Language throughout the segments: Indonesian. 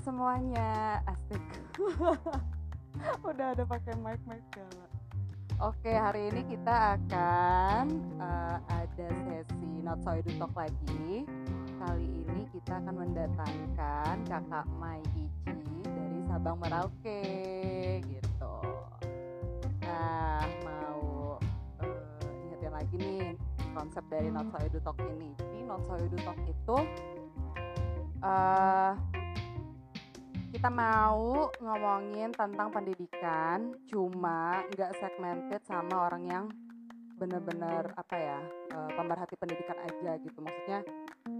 Semuanya. Asik. Udah ada pakai mic mic segala. Oke, hari ini kita akan uh, ada sesi Not So Edu Talk lagi. Kali ini kita akan mendatangkan kakak Mai Ichi dari Sabang Merauke gitu. Nah, mau uh, ingetin lagi nih konsep dari Not So Edu Talk ini. Jadi Not So Edu Talk itu uh, kita mau ngomongin tentang pendidikan cuma nggak segmented sama orang yang bener-bener apa ya uh, pemerhati pendidikan aja gitu. Maksudnya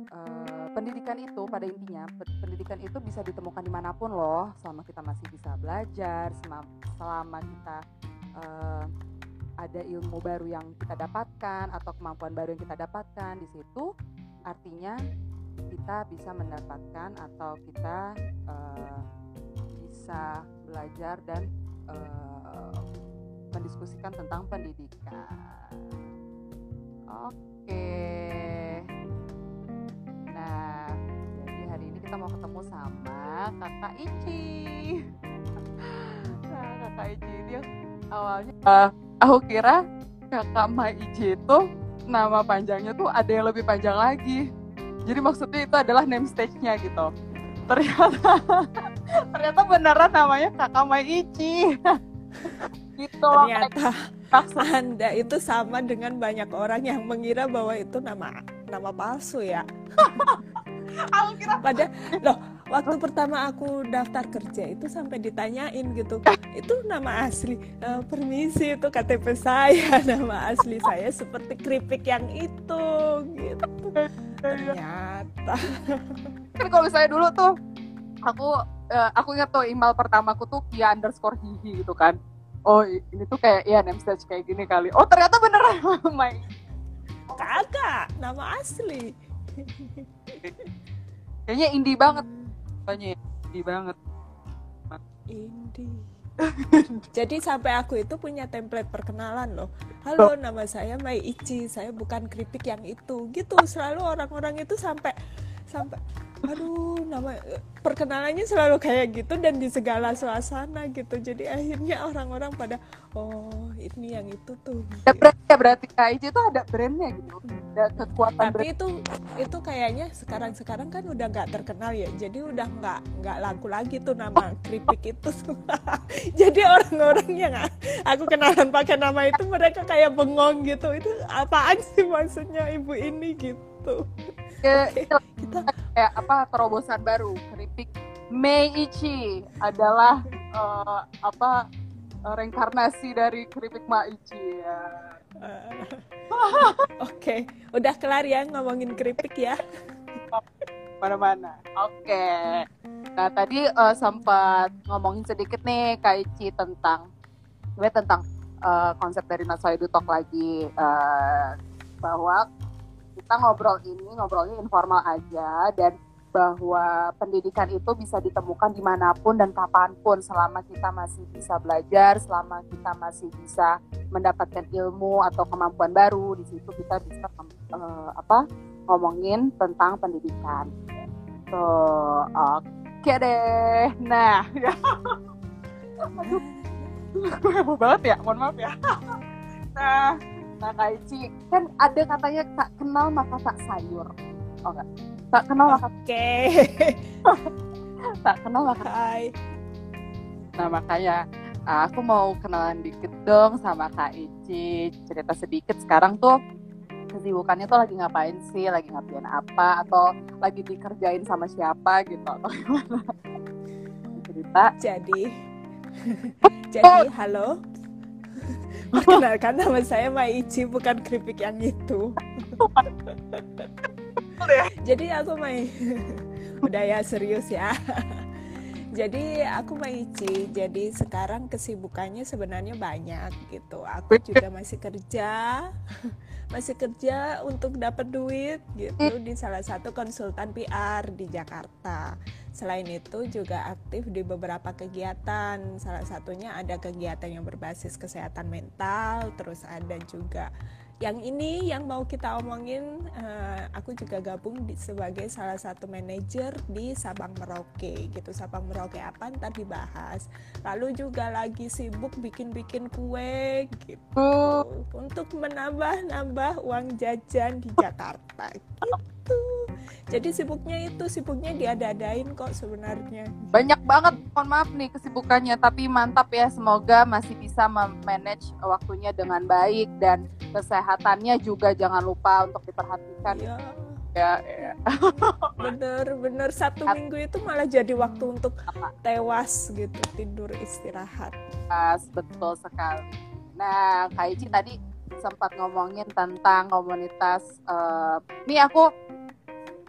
uh, pendidikan itu pada intinya pendidikan itu bisa ditemukan di mana pun loh. Selama kita masih bisa belajar selama kita uh, ada ilmu baru yang kita dapatkan atau kemampuan baru yang kita dapatkan di situ artinya kita bisa mendapatkan atau kita uh, bisa belajar dan uh, mendiskusikan tentang pendidikan. Oke. Nah, jadi hari ini kita mau ketemu sama Kakak Ici. Nah, Kakak Ici ini awalnya uh, aku kira Kakak Mai Ici itu nama panjangnya tuh ada yang lebih panjang lagi. Jadi maksudnya itu adalah name stage-nya gitu. Ternyata ternyata beneran namanya kakak Mai Ichi gitu loh ternyata anda itu sama dengan banyak orang yang mengira bahwa itu nama nama palsu ya. Pada loh waktu pertama aku daftar kerja itu sampai ditanyain gitu itu nama asli e, permisi itu KTP saya nama asli saya seperti keripik yang itu gitu ternyata. Kan kalau misalnya dulu tuh aku uh, aku ingat tuh email pertamaku tuh Kia underscore hihi gitu kan. Oh ini tuh kayak ya name stage kayak gini kali. Oh ternyata beneran. Mai kagak nama asli. Kayaknya indie banget. Kayaknya indie banget. Indie jadi sampai aku itu punya template perkenalan loh. Halo, nama saya Mai Ichi. Saya bukan keripik yang itu. Gitu selalu orang-orang itu sampai sampai aduh nama perkenalannya selalu kayak gitu dan di segala suasana gitu. Jadi akhirnya orang-orang pada oh ini yang itu tuh. Ada brandnya berarti KIC itu ada brandnya gitu. Ada kekuatan tapi brand. itu itu kayaknya sekarang sekarang kan udah nggak terkenal ya. Jadi udah nggak nggak laku lagi tuh nama keripik itu jadi orang-orang yang aku kenalan pakai nama itu mereka kayak bengong gitu. Itu apaan sih maksudnya ibu ini gitu? Kita kayak apa terobosan baru keripik Meiichi adalah uh, apa uh, reinkarnasi dari keripik Maichi ya. Uh, Oke, okay. udah kelar ya ngomongin keripik ya. Mana-mana. Oke. Okay. Nah tadi uh, sempat ngomongin sedikit nih Kaichi tentang gue tentang uh, konsep dari Nasaidu Talk lagi uh, bahwa kita ngobrol ini ngobrolnya informal aja dan bahwa pendidikan itu bisa ditemukan di mana pun dan kapan pun selama kita masih bisa belajar, selama kita masih bisa mendapatkan ilmu atau kemampuan baru di situ kita bisa uh, apa ngomongin tentang pendidikan. So, oke okay deh. Nah, ya. Aduh, heboh banget ya, mohon maaf ya. Nah Kak Ici, kan ada katanya tak kenal maka tak sayur. Oh enggak? Tak kenal maka... Oke. Okay. tak kenal maka... Hai. Nah makanya aku mau kenalan dikit dong sama Kak Ici. Cerita sedikit sekarang tuh kesibukannya tuh lagi ngapain sih, lagi ngapain apa, atau lagi dikerjain sama siapa gitu, atau gimana? Cerita. Jadi, jadi halo, Perkenalkan nama saya Maici bukan keripik yang itu. Jadi aku Mai. Udah ya serius ya. Jadi aku Maici. Jadi sekarang kesibukannya sebenarnya banyak gitu. Aku juga masih kerja. Masih kerja untuk dapat duit gitu di salah satu konsultan PR di Jakarta. Selain itu juga aktif di beberapa kegiatan. Salah satunya ada kegiatan yang berbasis kesehatan mental, terus ada juga yang ini yang mau kita omongin uh, aku juga gabung di, sebagai salah satu manajer di Sabang Merauke gitu. Sabang Merauke apa? Ntar dibahas. Lalu juga lagi sibuk bikin-bikin kue gitu. Untuk menambah-nambah uang jajan di Jakarta gitu jadi sibuknya itu sibuknya diada-adain kok sebenarnya. Banyak banget mohon maaf nih kesibukannya tapi mantap ya semoga masih bisa memanage waktunya dengan baik dan kesehatannya juga jangan lupa untuk diperhatikan. Ya ya, ya. bener bener. Satu minggu itu malah jadi waktu untuk tewas gitu tidur istirahat. Pas, betul sekali. Nah Kak Ici tadi sempat ngomongin tentang komunitas uh, ini aku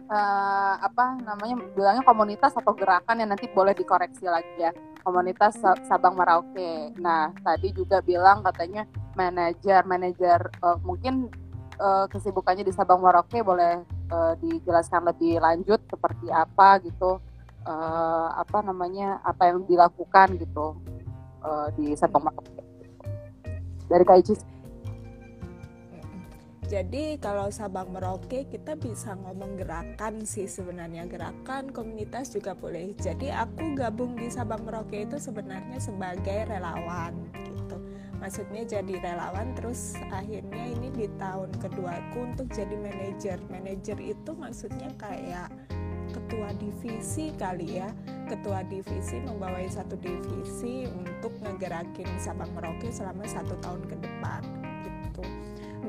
uh, apa namanya bilangnya komunitas atau gerakan yang nanti boleh dikoreksi lagi ya. Komunitas Sabang Merauke. Nah tadi juga bilang katanya manajer manajer uh, mungkin uh, kesibukannya di Sabang Merauke boleh uh, dijelaskan lebih lanjut seperti apa gitu uh, apa namanya apa yang dilakukan gitu uh, di Sabang Merauke. Dari Kaicis jadi kalau Sabang Merauke kita bisa ngomong gerakan sih sebenarnya gerakan komunitas juga boleh. Jadi aku gabung di Sabang Merauke itu sebenarnya sebagai relawan gitu. Maksudnya jadi relawan terus akhirnya ini di tahun kedua aku untuk jadi manajer. Manajer itu maksudnya kayak ketua divisi kali ya ketua divisi membawai satu divisi untuk ngegerakin Sabang Merauke selama satu tahun ke depan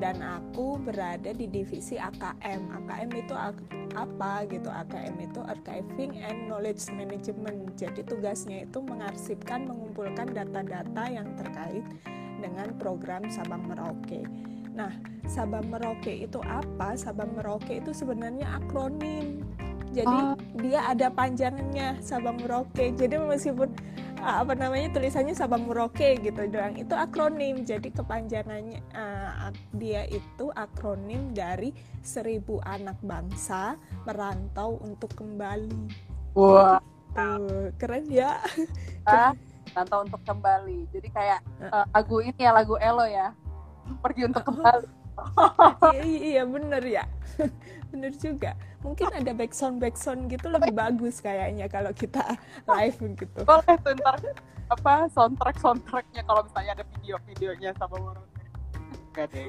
dan aku berada di divisi AKM. AKM itu apa gitu? AKM itu Archiving and Knowledge Management. Jadi tugasnya itu mengarsipkan, mengumpulkan data-data yang terkait dengan program Sabang Merauke. Nah, Sabang Merauke itu apa? Sabang Merauke itu sebenarnya akronim. Jadi oh. dia ada panjangnya Sabang Merauke. Jadi meskipun apa namanya tulisannya Sabang Merauke gitu doang itu akronim. Jadi kepanjangannya uh, dia itu akronim dari seribu anak bangsa merantau untuk kembali. Wah. Wow. keren ya. Ah, merantau untuk kembali. Jadi kayak uh, lagu ini ya lagu Elo ya. Pergi untuk kembali iya, iya bener ya bener juga mungkin ada backsound backsound gitu lebih bagus kayaknya kalau kita live gitu boleh tuh ntar apa soundtrack soundtracknya kalau misalnya ada video-videonya sama orang Gak deh.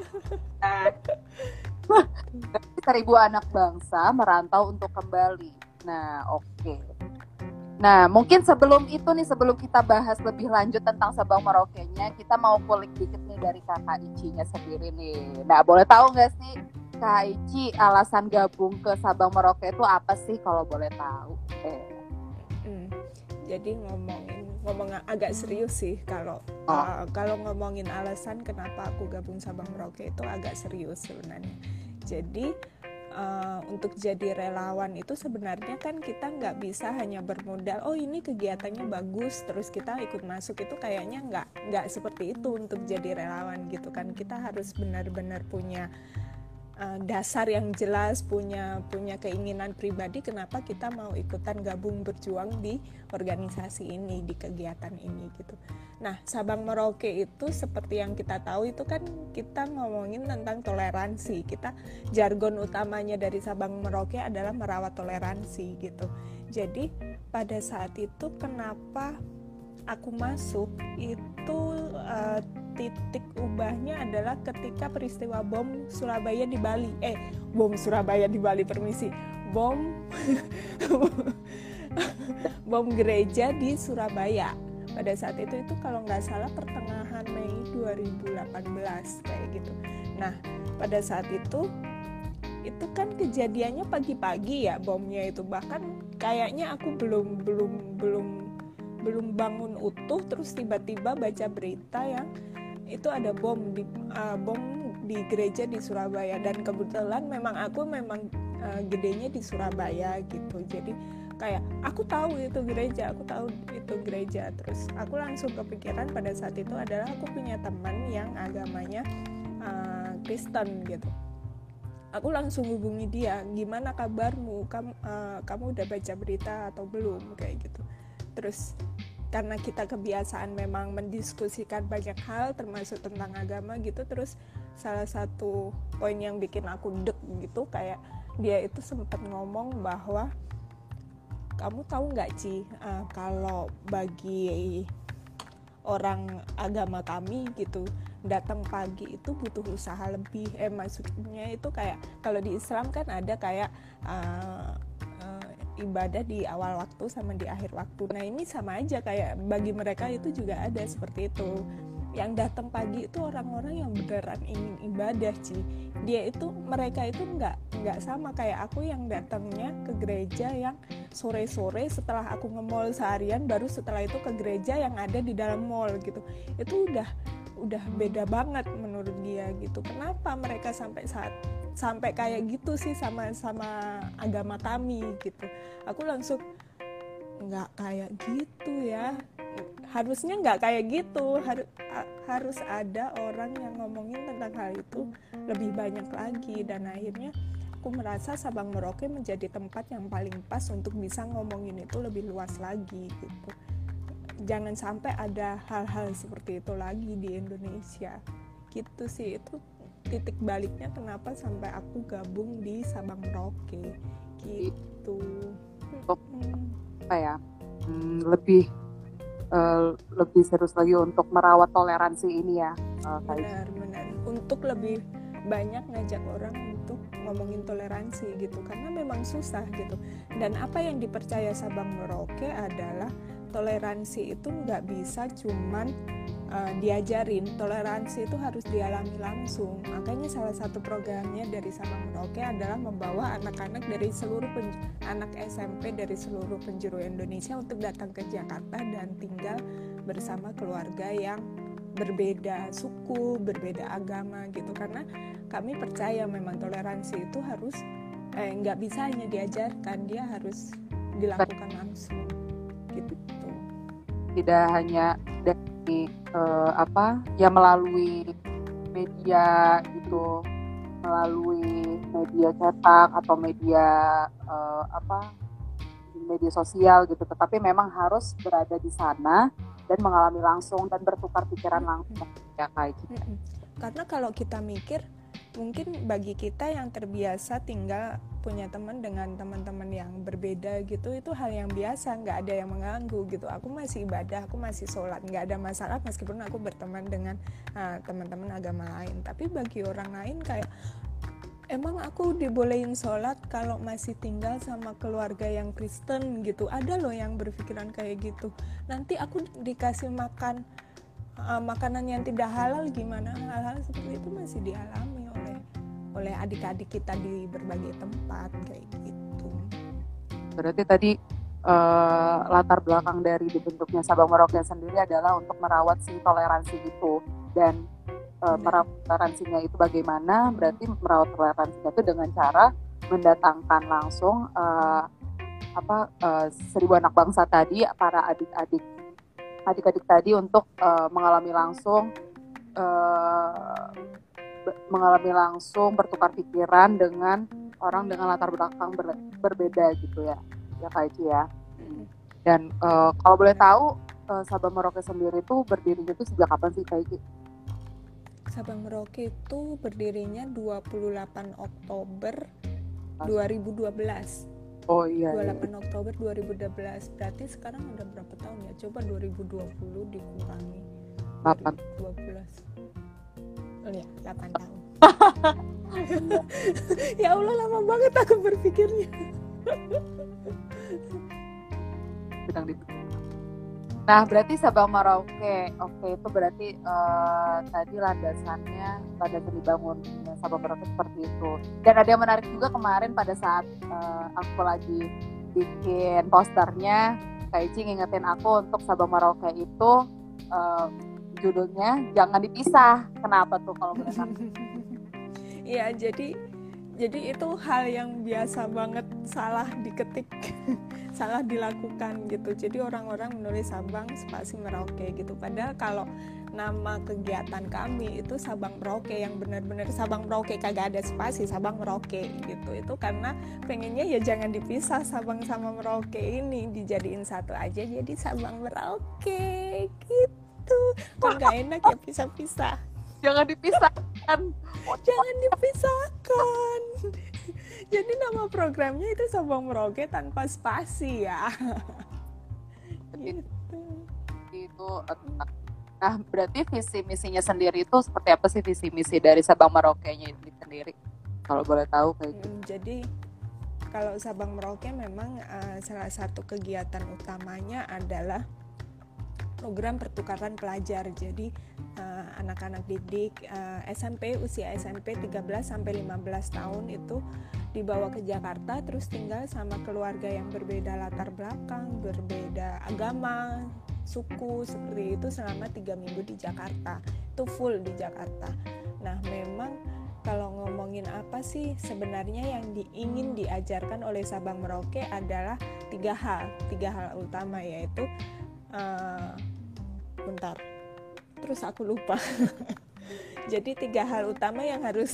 Nah, seribu anak bangsa merantau untuk kembali. Nah, oke. Okay. Nah, mungkin sebelum itu nih, sebelum kita bahas lebih lanjut tentang Sabang Merauke-nya, kita mau kulik dikit nih dari kakak Ici-nya sendiri nih. Nah, boleh tahu nggak sih Kak Ici alasan gabung ke Sabang Merauke itu apa sih kalau boleh tahu? Eh. Hmm, jadi ngomongin ngomong agak serius sih kalau oh. uh, kalau ngomongin alasan kenapa aku gabung Sabang Merauke itu agak serius sebenarnya. Jadi uh, untuk jadi relawan itu sebenarnya kan kita nggak bisa hanya bermodal oh ini kegiatannya bagus terus kita ikut masuk. Itu kayaknya nggak nggak seperti itu untuk jadi relawan gitu kan. Kita harus benar-benar punya uh, dasar yang jelas punya punya keinginan pribadi kenapa kita mau ikutan gabung berjuang di organisasi ini di kegiatan ini gitu. Nah Sabang Merauke itu seperti yang kita tahu itu kan kita ngomongin tentang toleransi kita jargon utamanya dari Sabang Merauke adalah merawat toleransi gitu. Jadi pada saat itu kenapa aku masuk itu uh, titik ubahnya adalah ketika peristiwa bom Surabaya di Bali. Eh, bom Surabaya di Bali permisi. Bom bom gereja di Surabaya. Pada saat itu itu kalau nggak salah pertengahan Mei 2018 kayak gitu. Nah, pada saat itu itu kan kejadiannya pagi-pagi ya bomnya itu bahkan kayaknya aku belum belum belum belum bangun utuh terus tiba-tiba baca berita yang itu ada bom di uh, bom di gereja di Surabaya. Dan kebetulan memang aku memang uh, gedenya di Surabaya gitu. Jadi kayak aku tahu itu gereja aku tahu itu gereja. Terus aku langsung kepikiran pada saat itu adalah aku punya teman yang agamanya uh, Kristen gitu. Aku langsung hubungi dia gimana kabarmu? Kamu uh, kamu udah baca berita atau belum? Kayak gitu terus karena kita kebiasaan memang mendiskusikan banyak hal termasuk tentang agama gitu terus salah satu poin yang bikin aku deg gitu kayak dia itu sempat ngomong bahwa kamu tahu nggak Ci uh, kalau bagi orang agama kami gitu datang pagi itu butuh usaha lebih. Eh maksudnya itu kayak kalau di Islam kan ada kayak uh, ibadah di awal waktu sama di akhir waktu. Nah ini sama aja kayak bagi mereka itu juga ada seperti itu. Yang datang pagi itu orang-orang yang beneran ingin ibadah sih dia itu mereka itu nggak nggak sama kayak aku yang datangnya ke gereja yang sore-sore setelah aku nge-mall seharian baru setelah itu ke gereja yang ada di dalam mall gitu. Itu udah udah beda banget menurut dia gitu. Kenapa mereka sampai saat sampai kayak gitu sih sama sama agama kami gitu. Aku langsung nggak kayak gitu ya. Harusnya nggak kayak gitu. Har harus ada orang yang ngomongin tentang hal itu lebih banyak lagi. Dan akhirnya aku merasa Sabang Merauke menjadi tempat yang paling pas untuk bisa ngomongin itu lebih luas lagi gitu. Jangan sampai ada hal-hal seperti itu lagi di Indonesia. Gitu sih itu titik baliknya kenapa sampai aku gabung di Sabang Merauke? Gitu. Apa ya? Hmm, lebih uh, lebih serius lagi untuk merawat toleransi ini ya uh, benar benar. Untuk lebih banyak ngajak orang untuk ngomongin toleransi gitu karena memang susah gitu. Dan apa yang dipercaya Sabang Merauke adalah toleransi itu nggak bisa cuman uh, diajarin toleransi itu harus dialami langsung. Makanya salah satu programnya dari Sabang Merauke adalah membawa anak-anak dari seluruh anak SMP dari seluruh penjuru Indonesia untuk datang ke Jakarta dan tinggal bersama keluarga yang berbeda suku, berbeda agama gitu. Karena kami percaya memang toleransi itu harus eh bisa hanya diajarkan dia harus dilakukan langsung. Gitu. Tidak hanya dari uh, apa ya melalui media gitu melalui media cetak atau media uh, apa media sosial gitu. Tetapi memang harus berada di sana dan mengalami langsung dan bertukar pikiran langsung ya kayak gitu. Karena kalau kita mikir mungkin bagi kita yang terbiasa tinggal punya teman dengan teman-teman yang berbeda gitu itu hal yang biasa nggak ada yang mengganggu gitu. Aku masih ibadah aku masih sholat nggak ada masalah meskipun aku berteman dengan uh, teman-teman agama lain. Tapi bagi orang lain kayak emang aku dibolehin sholat kalau masih tinggal sama keluarga yang Kristen? gitu. Ada loh yang berpikiran kayak gitu. Nanti aku dikasih makan uh, makanan yang tidak halal gimana hal-hal seperti itu masih dialami oleh adik-adik kita di berbagai tempat kayak gitu. Berarti tadi uh, latar belakang dari dibentuknya Sabang Merauke sendiri adalah untuk merawat si toleransi itu dan uh, merawat toleransinya itu bagaimana? Berarti merawat toleransinya itu dengan cara mendatangkan langsung uh, apa uh, seribu anak bangsa tadi para adik-adik adik-adik tadi untuk uh, mengalami langsung uh, mengalami langsung bertukar pikiran dengan orang dengan latar belakang ber, berbeda gitu ya. Ya Kak Ici ya. Dan uh, kalau boleh tahu uh, Sabang Merauke sendiri itu berdirinya itu sejak kapan sih Kak Ici? Sabang Merauke itu berdirinya 28 Oktober 2012 Oh iya. 28 iya. Oktober 2012. Berarti sekarang udah berapa tahun ya? Coba 2020 dikurangi. 8. 12 oh ya 8 tahun ya Allah lama banget aku berpikirnya sedang di Nah, berarti Sabang Merauke, oke itu berarti uh, tadi landasannya landasan dibangun Sabang Merauke seperti itu. Dan ada yang menarik juga kemarin pada saat uh, aku lagi bikin posternya, Kak Ici ngingetin aku untuk Sabang Merauke itu uh, judulnya jangan dipisah. Kenapa tuh kalau boleh Iya, jadi jadi itu hal yang biasa banget salah diketik, salah dilakukan gitu. Jadi orang-orang menulis Sabang spasi Merauke gitu. Padahal kalau nama kegiatan kami itu Sabang Merauke yang benar-benar Sabang Merauke kagak ada spasi Sabang Merauke gitu. Itu karena pengennya ya jangan dipisah Sabang sama Merauke ini dijadiin satu aja jadi Sabang Merauke gitu gitu kan gak enak ya pisah-pisah jangan dipisah kan oh, jangan dipisahkan. Jadi nama programnya itu Sabang Merauke tanpa spasi ya. Gitu. itu nah berarti visi misinya sendiri itu seperti apa sih visi misi dari Sabang Merauke-nya itu sendiri? Kalau boleh tahu kayak gitu. Hmm, jadi kalau Sabang Merauke memang uh, salah satu kegiatan utamanya adalah program pertukaran pelajar. Jadi uh, anak-anak didik uh, SMP usia SMP 13 sampai 15 tahun itu dibawa ke Jakarta terus tinggal sama keluarga yang berbeda latar belakang, berbeda agama, suku seperti itu selama tiga minggu di Jakarta. Itu full di Jakarta. Nah, memang kalau ngomongin apa sih sebenarnya yang diingin diajarkan oleh Sabang Merauke adalah tiga hal, tiga hal utama yaitu uh, bentar. Terus aku lupa. Jadi tiga hal utama yang harus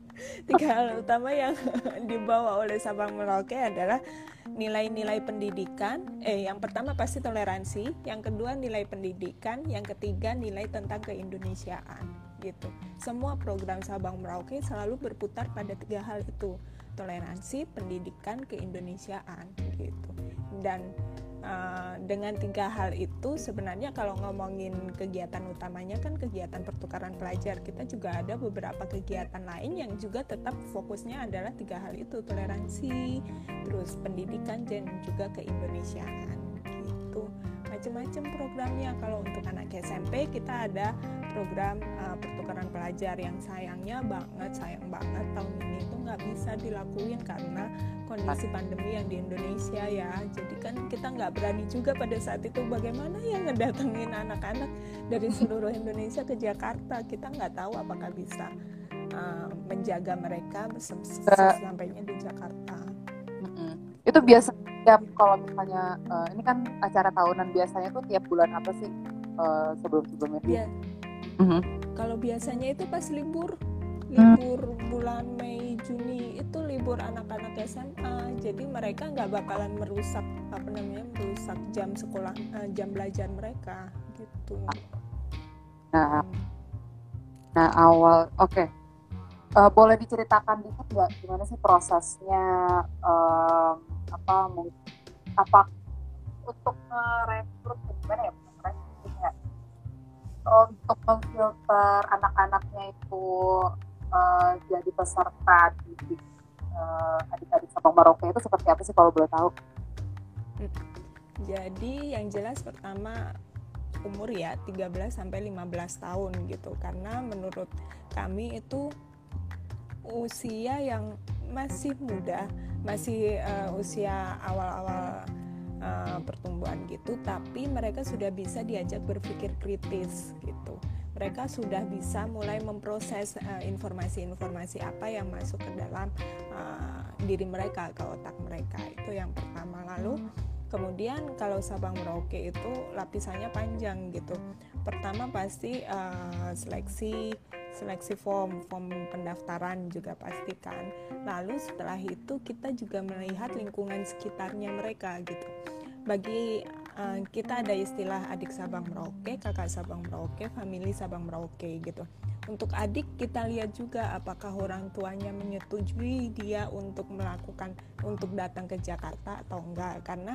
tiga hal utama yang dibawa oleh Sabang Merauke adalah nilai-nilai pendidikan. Eh yang pertama pasti toleransi yang kedua nilai pendidikan yang ketiga nilai tentang keindonesiaan gitu. Semua program Sabang Merauke selalu berputar pada tiga hal itu toleransi pendidikan keindonesiaan gitu. Dan Uh, dengan tiga hal itu sebenarnya kalau ngomongin kegiatan utamanya kan kegiatan pertukaran pelajar. Kita juga ada beberapa kegiatan lain yang juga tetap fokusnya adalah tiga hal itu toleransi terus pendidikan dan juga keindonesiaan macam-macam programnya. Kalau untuk anak SMP kita ada program uh, pertukaran pelajar yang sayangnya banget sayang banget tahun ini itu nggak bisa dilakuin karena kondisi pandemi yang di Indonesia ya. Jadi kan kita nggak berani juga pada saat itu bagaimana yang ngedatengin anak-anak dari seluruh Indonesia ke Jakarta. Kita nggak tahu apakah bisa uh, menjaga mereka sampainya di Jakarta. Itu biasa tiap kalau misalnya uh, ini kan acara tahunan biasanya tuh tiap bulan apa sih uh, sebelum sebelumnya ya. Mm-hmm. kalau biasanya itu pas libur libur hmm. bulan Mei Juni itu libur anak-anak SMA jadi mereka nggak bakalan merusak apa namanya merusak jam sekolah uh, jam belajar mereka gitu nah nah awal oke okay. uh, boleh diceritakan dikit nggak gimana sih prosesnya um, apa apa untuk merekrut gimana ya untuk memfilter anak-anaknya itu uh, jadi peserta di uh, adik-adik Sabang Maroko itu seperti apa sih kalau boleh tahu? Hmm. Jadi yang jelas pertama umur ya 13 sampai 15 tahun gitu karena menurut kami itu usia yang masih muda, masih uh, usia awal-awal uh, pertumbuhan gitu, tapi mereka sudah bisa diajak berpikir kritis gitu. Mereka sudah bisa mulai memproses eh, informasi-informasi uh, apa yang masuk ke dalam uh, diri mereka ke otak mereka. Itu yang pertama. Lalu kemudian kalau Sabang Merauke itu lapisannya panjang gitu. Pertama pasti uh, seleksi seleksi form form pendaftaran juga pastikan lalu setelah itu kita juga melihat lingkungan sekitarnya mereka gitu. Bagi uh, kita ada istilah adik Sabang Merauke, kakak Sabang Merauke, family Sabang Merauke gitu. Untuk adik kita lihat juga apakah orang tuanya menyetujui dia untuk melakukan untuk datang ke Jakarta atau enggak. Karena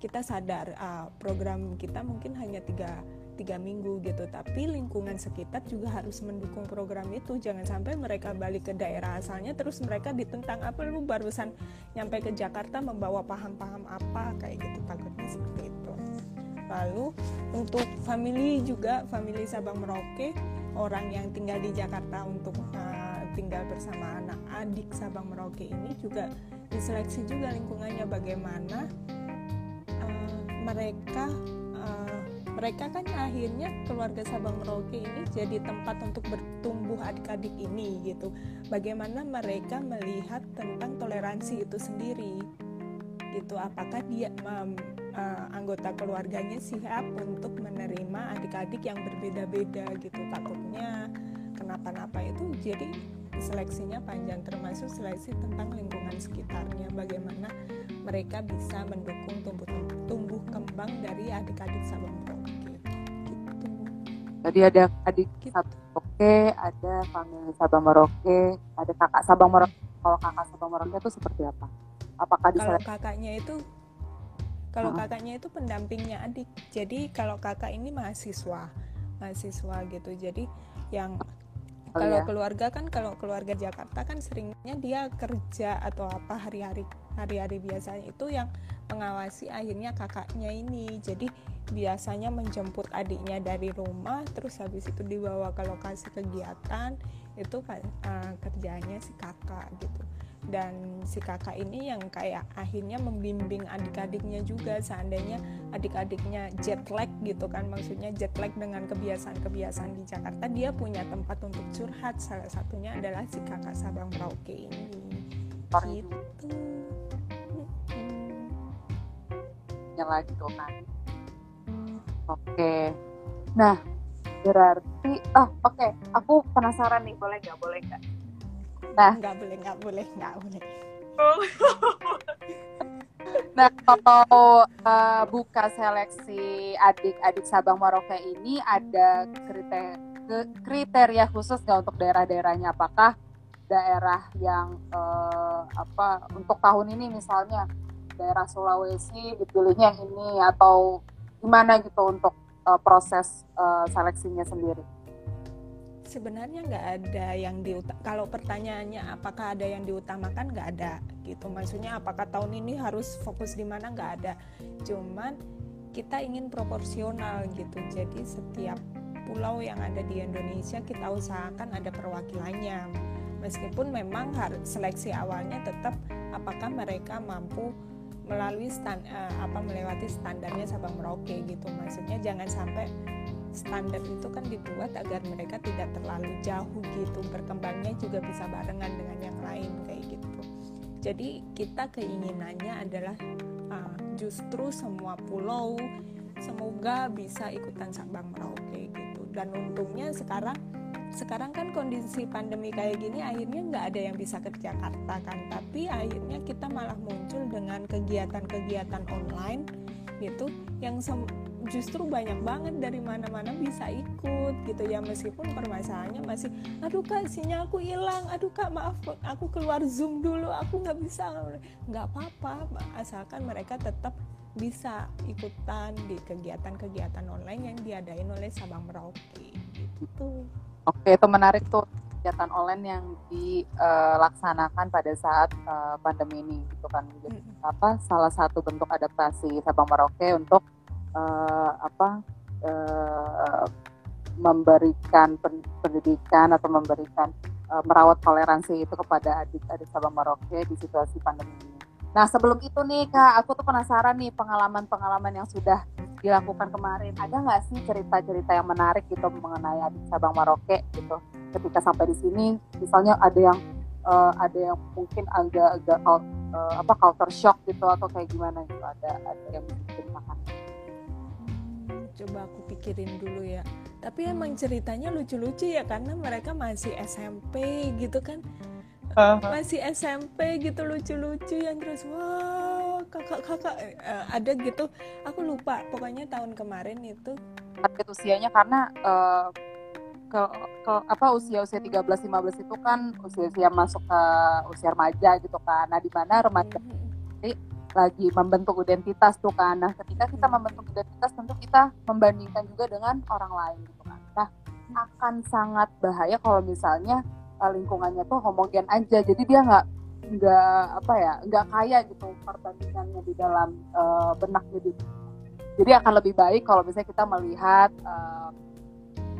kita sadar uh, program kita mungkin hanya tiga tiga minggu gitu. Tapi lingkungan sekitar juga harus mendukung program itu. Jangan sampai mereka balik ke daerah asalnya terus mereka ditentang apa lu barusan nyampe ke Jakarta membawa paham-paham apa kayak gitu takutnya seperti itu. Lalu untuk family juga family Sabang Merauke orang yang tinggal di Jakarta untuk uh, tinggal bersama anak adik Sabang Merauke ini juga diseleksi juga lingkungannya bagaimana uh, mereka mereka kan akhirnya keluarga Sabang Merauke ini jadi tempat untuk bertumbuh adik-adik ini gitu. Bagaimana mereka melihat tentang toleransi itu sendiri? Gitu apakah dia um, uh, anggota keluarganya siap untuk menerima adik-adik yang berbeda-beda gitu? Takutnya kenapa-napa itu jadi seleksinya panjang termasuk seleksi tentang lingkungan sekitarnya. Bagaimana mereka bisa mendukung tumbuh tumbuh kembang dari adik-adik Sabang Merauke gitu. Jadi ada adik gitu. satu Merauke, ada family Sabang Merauke, ada kakak Sabang Merauke. Kalau kakak Sabang Merauke itu seperti apa? Apakah kalau kakaknya itu kalau uh kakaknya itu pendampingnya adik. Jadi kalau kakak ini mahasiswa, mahasiswa gitu. Jadi yang oh, kalau ya? keluarga kan kalau keluarga Jakarta kan seringnya dia kerja atau apa hari-hari hari-hari biasanya itu yang mengawasi akhirnya kakaknya ini. Jadi biasanya menjemput adiknya dari rumah terus habis itu dibawa ke lokasi kegiatan itu kan uh, kerjanya si kakak gitu. Dan si kakak ini yang kayak akhirnya membimbing adik-adiknya juga. Seandainya adik-adiknya jet lag gitu kan maksudnya jet lag dengan kebiasaan-kebiasaan di Jakarta dia punya tempat untuk curhat. Salah satunya adalah si kakak Sabang Merauke ini. Gitu yang lagi tuh kan Oke. Nah, berarti oh oke, okay. aku penasaran nih, boleh nggak? Boleh nggak? Nah, nggak boleh, nggak boleh, nggak boleh. nah, kalau uh, buka seleksi adik-adik Sabang Merauke ini ada kriteria kriteria khusus nggak untuk daerah-daerahnya? Apakah daerah yang uh, apa untuk tahun ini misalnya daerah Sulawesi dipilihnya ini atau gimana gitu untuk uh, proses uh, seleksinya sendiri? Sebenarnya nggak ada yang di kalau pertanyaannya apakah ada yang diutamakan nggak ada gitu. Maksudnya apakah tahun ini harus fokus di mana nggak ada. Cuman kita ingin proporsional gitu. Jadi setiap pulau yang ada di Indonesia kita usahakan ada perwakilannya. Meskipun memang seleksi awalnya tetap apakah mereka mampu melalui stand uh, apa melewati standarnya Sabang Merauke gitu. Maksudnya jangan sampai standar itu kan dibuat agar mereka tidak terlalu jauh gitu. Berkembangnya juga bisa barengan dengan yang lain kayak gitu. Jadi kita keinginannya adalah uh, justru semua pulau semoga bisa ikutan Sabang Merauke gitu. Dan untungnya sekarang sekarang kan kondisi pandemi kayak gini akhirnya nggak ada yang bisa ke Jakarta kan. Tapi akhirnya kita malah muncul dengan kegiatan-kegiatan online gitu yang justru banyak banget dari mana-mana bisa ikut gitu ya. Meskipun permasalahannya masih aduh kak sinyal aku hilang. Aduh kak maaf aku keluar zoom dulu aku nggak bisa. Nggak apa-apa asalkan mereka tetap bisa ikutan di kegiatan-kegiatan online yang diadain oleh Sabang Merauke gitu. Oke, itu menarik tuh kegiatan online yang dilaksanakan pada saat uh, pandemi ini gitu kan. Jadi, hmm. apa salah satu bentuk adaptasi Sabang Merauke untuk uh, apa uh, memberikan pendidikan atau memberikan uh, merawat toleransi itu kepada adik-adik Sabang Merauke di situasi pandemi ini. Nah, sebelum itu nih Kak, aku tuh penasaran nih pengalaman-pengalaman yang sudah dilakukan kemarin. Ada nggak sih cerita-cerita yang menarik gitu mengenai adik Sabang Maroke gitu? Ketika sampai di sini, misalnya ada yang uh, ada yang mungkin agak-agak uh, apa culture shock gitu atau kayak gimana gitu? Ada ada yang diceritakan? Hmm, coba aku pikirin dulu ya. Tapi emang ceritanya lucu-lucu ya karena mereka masih SMP gitu kan masih SMP gitu lucu-lucu yang terus wah kakak-kakak. Uh, ada gitu. Aku lupa pokoknya tahun kemarin itu. Target usianya karena uh, ke, ke apa usia usia 13 15 itu kan usia usia masuk ke usia remaja gitu kan. Nah di mana remaja mm -hmm. lagi membentuk identitas tuh kan. Nah ketika kita membentuk identitas tentu kita membandingkan juga dengan orang lain gitu kan. Nah akan sangat bahaya kalau misalnya lingkungannya tuh homogen aja. Jadi dia nggak nggak apa ya nggak kaya gitu perbandingannya di dalam uh, benaknya gitu jadi akan lebih baik kalau misalnya kita melihat uh,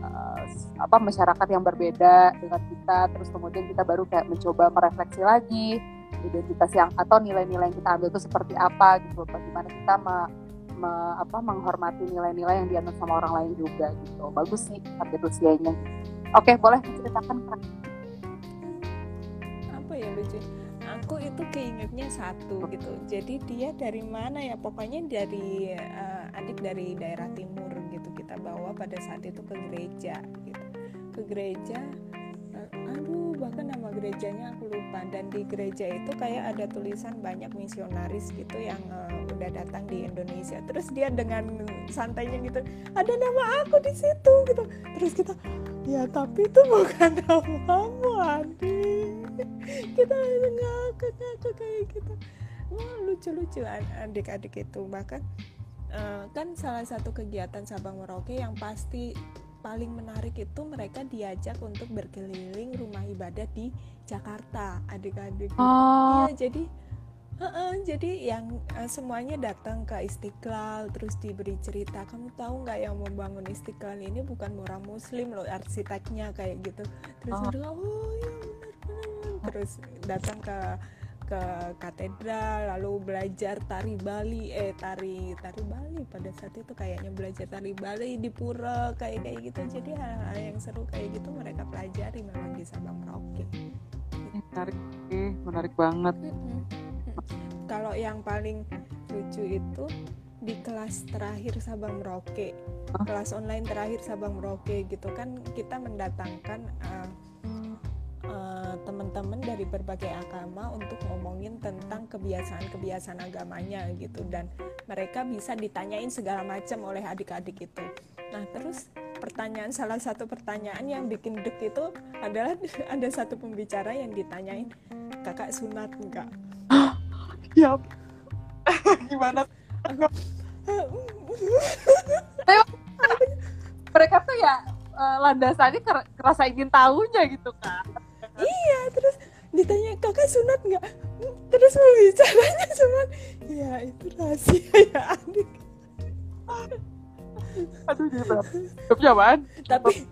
uh, apa masyarakat yang berbeda dengan kita terus kemudian kita baru kayak mencoba merefleksi lagi identitas yang atau nilai-nilai yang kita ambil itu seperti apa gitu. Bagaimana kita me, me, apa menghormati nilai-nilai yang dianut sama orang lain juga gitu. Bagus sih target usianya. Oke boleh diceritakan ya lucu. Aku itu keingetnya satu gitu. Jadi dia dari mana ya? Pokoknya dari uh, adik dari daerah timur gitu. Kita bawa pada saat itu ke gereja gitu. Ke gereja uh, aduh bahkan nama gerejanya aku lupa. Dan di gereja itu kayak ada tulisan banyak misionaris gitu yang uh, udah datang di Indonesia. Terus dia dengan santainya gitu ada nama aku di situ gitu. Terus kita ya tapi itu bukan namamu Andi kita ngakak ngakak kayak gitu. Wah lucu-lucu adik-adik itu. Bahkan uh, kan salah satu kegiatan Sabang Merauke yang pasti paling menarik itu mereka diajak untuk berkeliling rumah ibadah di Jakarta adik-adik. Oh. ya jadi uh -uh, jadi yang uh, semuanya datang ke Istiqlal terus diberi cerita kamu tahu nggak yang membangun Istiqlal ini bukan orang Muslim loh arsiteknya kayak gitu. Terus oh, oh ya benar terus datang ke ke katedral lalu belajar tari Bali. Eh tari tari Bali pada saat itu kayaknya belajar tari Bali di pura kayak kayak gitu. Jadi hal-hal yang seru kayak gitu mereka pelajari memang di Sabang Merauke menarik eh menarik banget. Kalau yang paling lucu itu di kelas terakhir Sabang Merauke kelas online terakhir Sabang Merauke gitu kan kita mendatangkan uh, teman-teman dari berbagai agama untuk ngomongin tentang kebiasaan-kebiasaan agamanya gitu dan mereka bisa ditanyain segala macam oleh adik-adik itu. Nah, terus pertanyaan salah satu pertanyaan yang bikin dek itu adalah ada satu pembicara yang ditanyain kakak sunat enggak? ya gimana? mereka tuh ya uh, landasannya kerasa ingin tahunya gitu kan iya terus ditanya kakak sunat nggak? Terus mau bicaranya cuma ya itu rahasia ya adik. Aduh jadi berapa tapi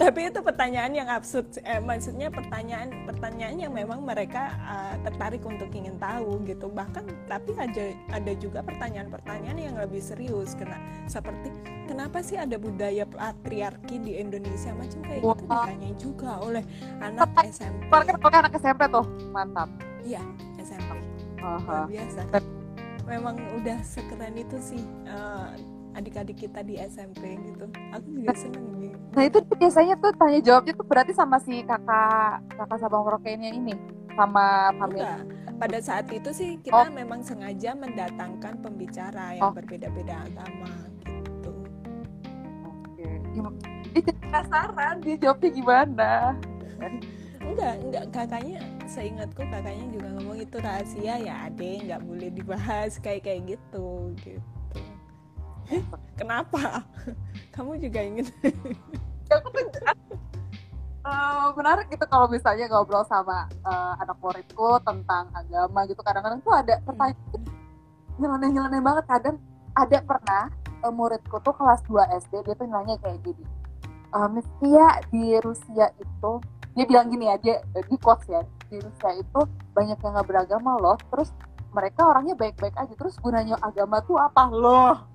tapi itu pertanyaan yang absurd eh, maksudnya pertanyaan pertanyaan yang memang mereka uh, tertarik untuk ingin tahu gitu. Bahkan tapi ada ada juga pertanyaan-pertanyaan yang lebih serius. Kena seperti kenapa sih ada budaya patriarki di Indonesia? Macam kayak gitu ditanya juga oleh anak SMP oleh anak SMP tuh. Mantap. Iya SMP uh biasa. Memang udah sekeren itu sih uh, adik-adik kita di SMP gitu. Aku juga seneng gitu nah itu biasanya tuh tanya jawabnya tuh berarti sama si kakak kakak Sabang Merauke-nya ini? Sama family pada saat itu sih kita oh. memang sengaja mendatangkan pembicara yang oh. berbeda-beda agama gitu. Oke. Gimana dia penasaran dia jawabnya gimana? Enggak enggak. Kakaknya seingatku kakaknya juga ngomong itu rahasia ya ade nggak boleh dibahas kayak kayak gitu gitu Kenapa? Kamu juga ingin? uh, menarik gitu kalau misalnya ngobrol sama uh, anak muridku tentang agama gitu. Kadang-kadang tuh ada pertanyaan nyeleneh-nyeleneh banget. Kadang ada pernah uh, muridku tuh kelas 2 SD dia tuh nanya kayak gini uh, Mistia di Rusia itu dia bilang gini aja di quotes ya di Rusia itu banyak yang nggak beragama loh. Terus mereka orangnya baik-baik aja. Terus gunanya agama tuh apa? Loh